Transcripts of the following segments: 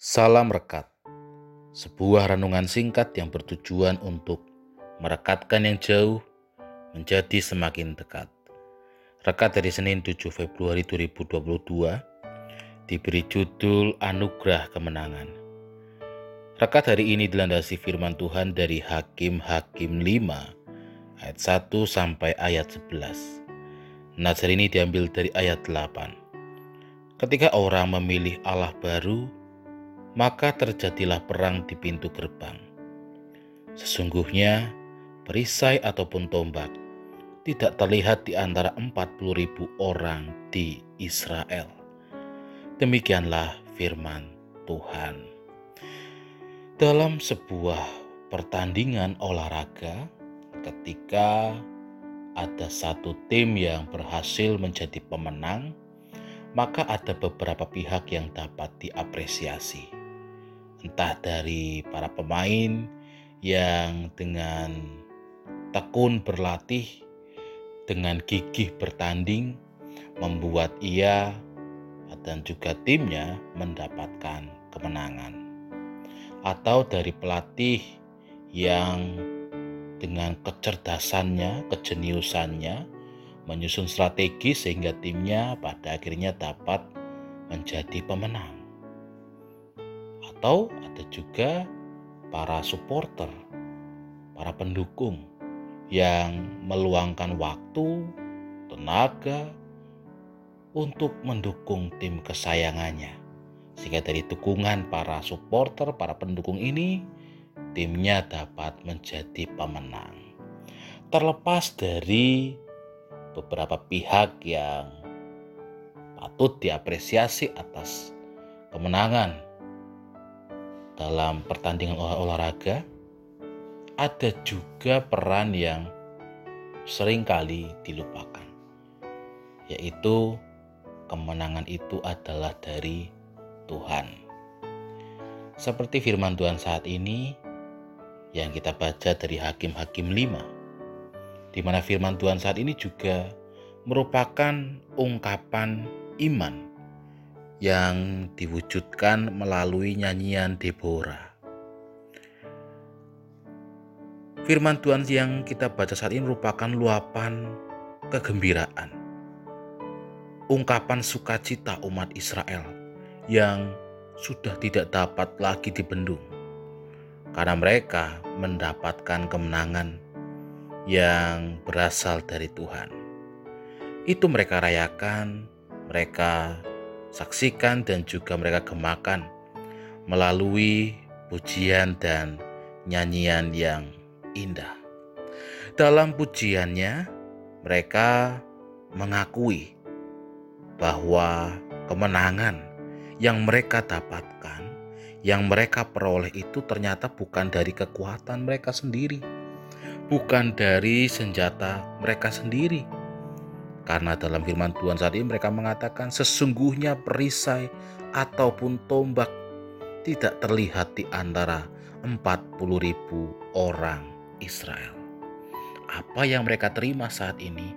Salam Rekat, sebuah renungan singkat yang bertujuan untuk merekatkan yang jauh menjadi semakin dekat. Rekat dari Senin 7 Februari 2022 diberi judul Anugerah Kemenangan. Rekat hari ini dilandasi firman Tuhan dari Hakim-Hakim 5 ayat 1 sampai ayat 11. Nazar ini diambil dari ayat 8. Ketika orang memilih Allah baru, maka terjadilah perang di pintu gerbang. Sesungguhnya, perisai ataupun tombak tidak terlihat di antara 40 ribu orang di Israel. Demikianlah firman Tuhan. Dalam sebuah pertandingan olahraga, ketika ada satu tim yang berhasil menjadi pemenang, maka ada beberapa pihak yang dapat diapresiasi entah dari para pemain yang dengan tekun berlatih, dengan gigih bertanding, membuat ia dan juga timnya mendapatkan kemenangan. Atau dari pelatih yang dengan kecerdasannya, kejeniusannya, menyusun strategi sehingga timnya pada akhirnya dapat menjadi pemenang atau ada juga para supporter, para pendukung yang meluangkan waktu, tenaga untuk mendukung tim kesayangannya. Sehingga dari dukungan para supporter, para pendukung ini, timnya dapat menjadi pemenang. Terlepas dari beberapa pihak yang patut diapresiasi atas kemenangan dalam pertandingan olahraga, ada juga peran yang sering kali dilupakan, yaitu kemenangan itu adalah dari Tuhan. Seperti firman Tuhan saat ini yang kita baca dari Hakim-Hakim 5, di mana firman Tuhan saat ini juga merupakan ungkapan iman yang diwujudkan melalui nyanyian Deborah. Firman Tuhan yang kita baca saat ini merupakan luapan kegembiraan, ungkapan sukacita umat Israel yang sudah tidak dapat lagi dibendung karena mereka mendapatkan kemenangan yang berasal dari Tuhan. Itu mereka rayakan, mereka saksikan dan juga mereka gemakan melalui pujian dan nyanyian yang indah. Dalam pujiannya, mereka mengakui bahwa kemenangan yang mereka dapatkan, yang mereka peroleh itu ternyata bukan dari kekuatan mereka sendiri, bukan dari senjata mereka sendiri, karena dalam firman Tuhan saat ini mereka mengatakan sesungguhnya perisai ataupun tombak tidak terlihat di antara 40 ribu orang Israel. Apa yang mereka terima saat ini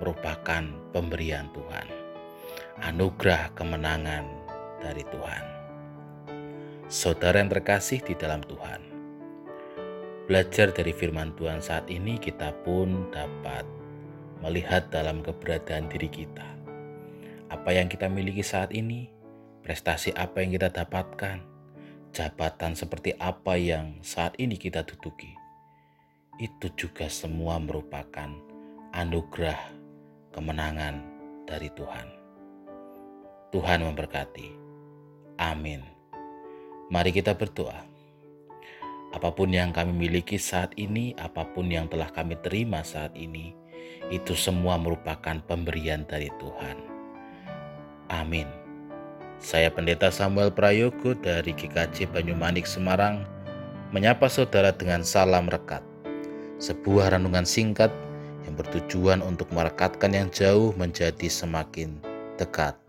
merupakan pemberian Tuhan. Anugerah kemenangan dari Tuhan. Saudara yang terkasih di dalam Tuhan. Belajar dari firman Tuhan saat ini kita pun dapat melihat dalam keberadaan diri kita. Apa yang kita miliki saat ini, prestasi apa yang kita dapatkan, jabatan seperti apa yang saat ini kita duduki, itu juga semua merupakan anugerah kemenangan dari Tuhan. Tuhan memberkati. Amin. Mari kita berdoa. Apa pun yang kami miliki saat ini, apa pun yang telah kami terima saat ini, itu semua merupakan pemberian dari Tuhan. Amin. Saya Pendeta Samuel Prayogo dari GKJ Banyumanik Semarang menyapa saudara dengan salam rekat. Sebuah renungan singkat yang bertujuan untuk merekatkan yang jauh menjadi semakin dekat.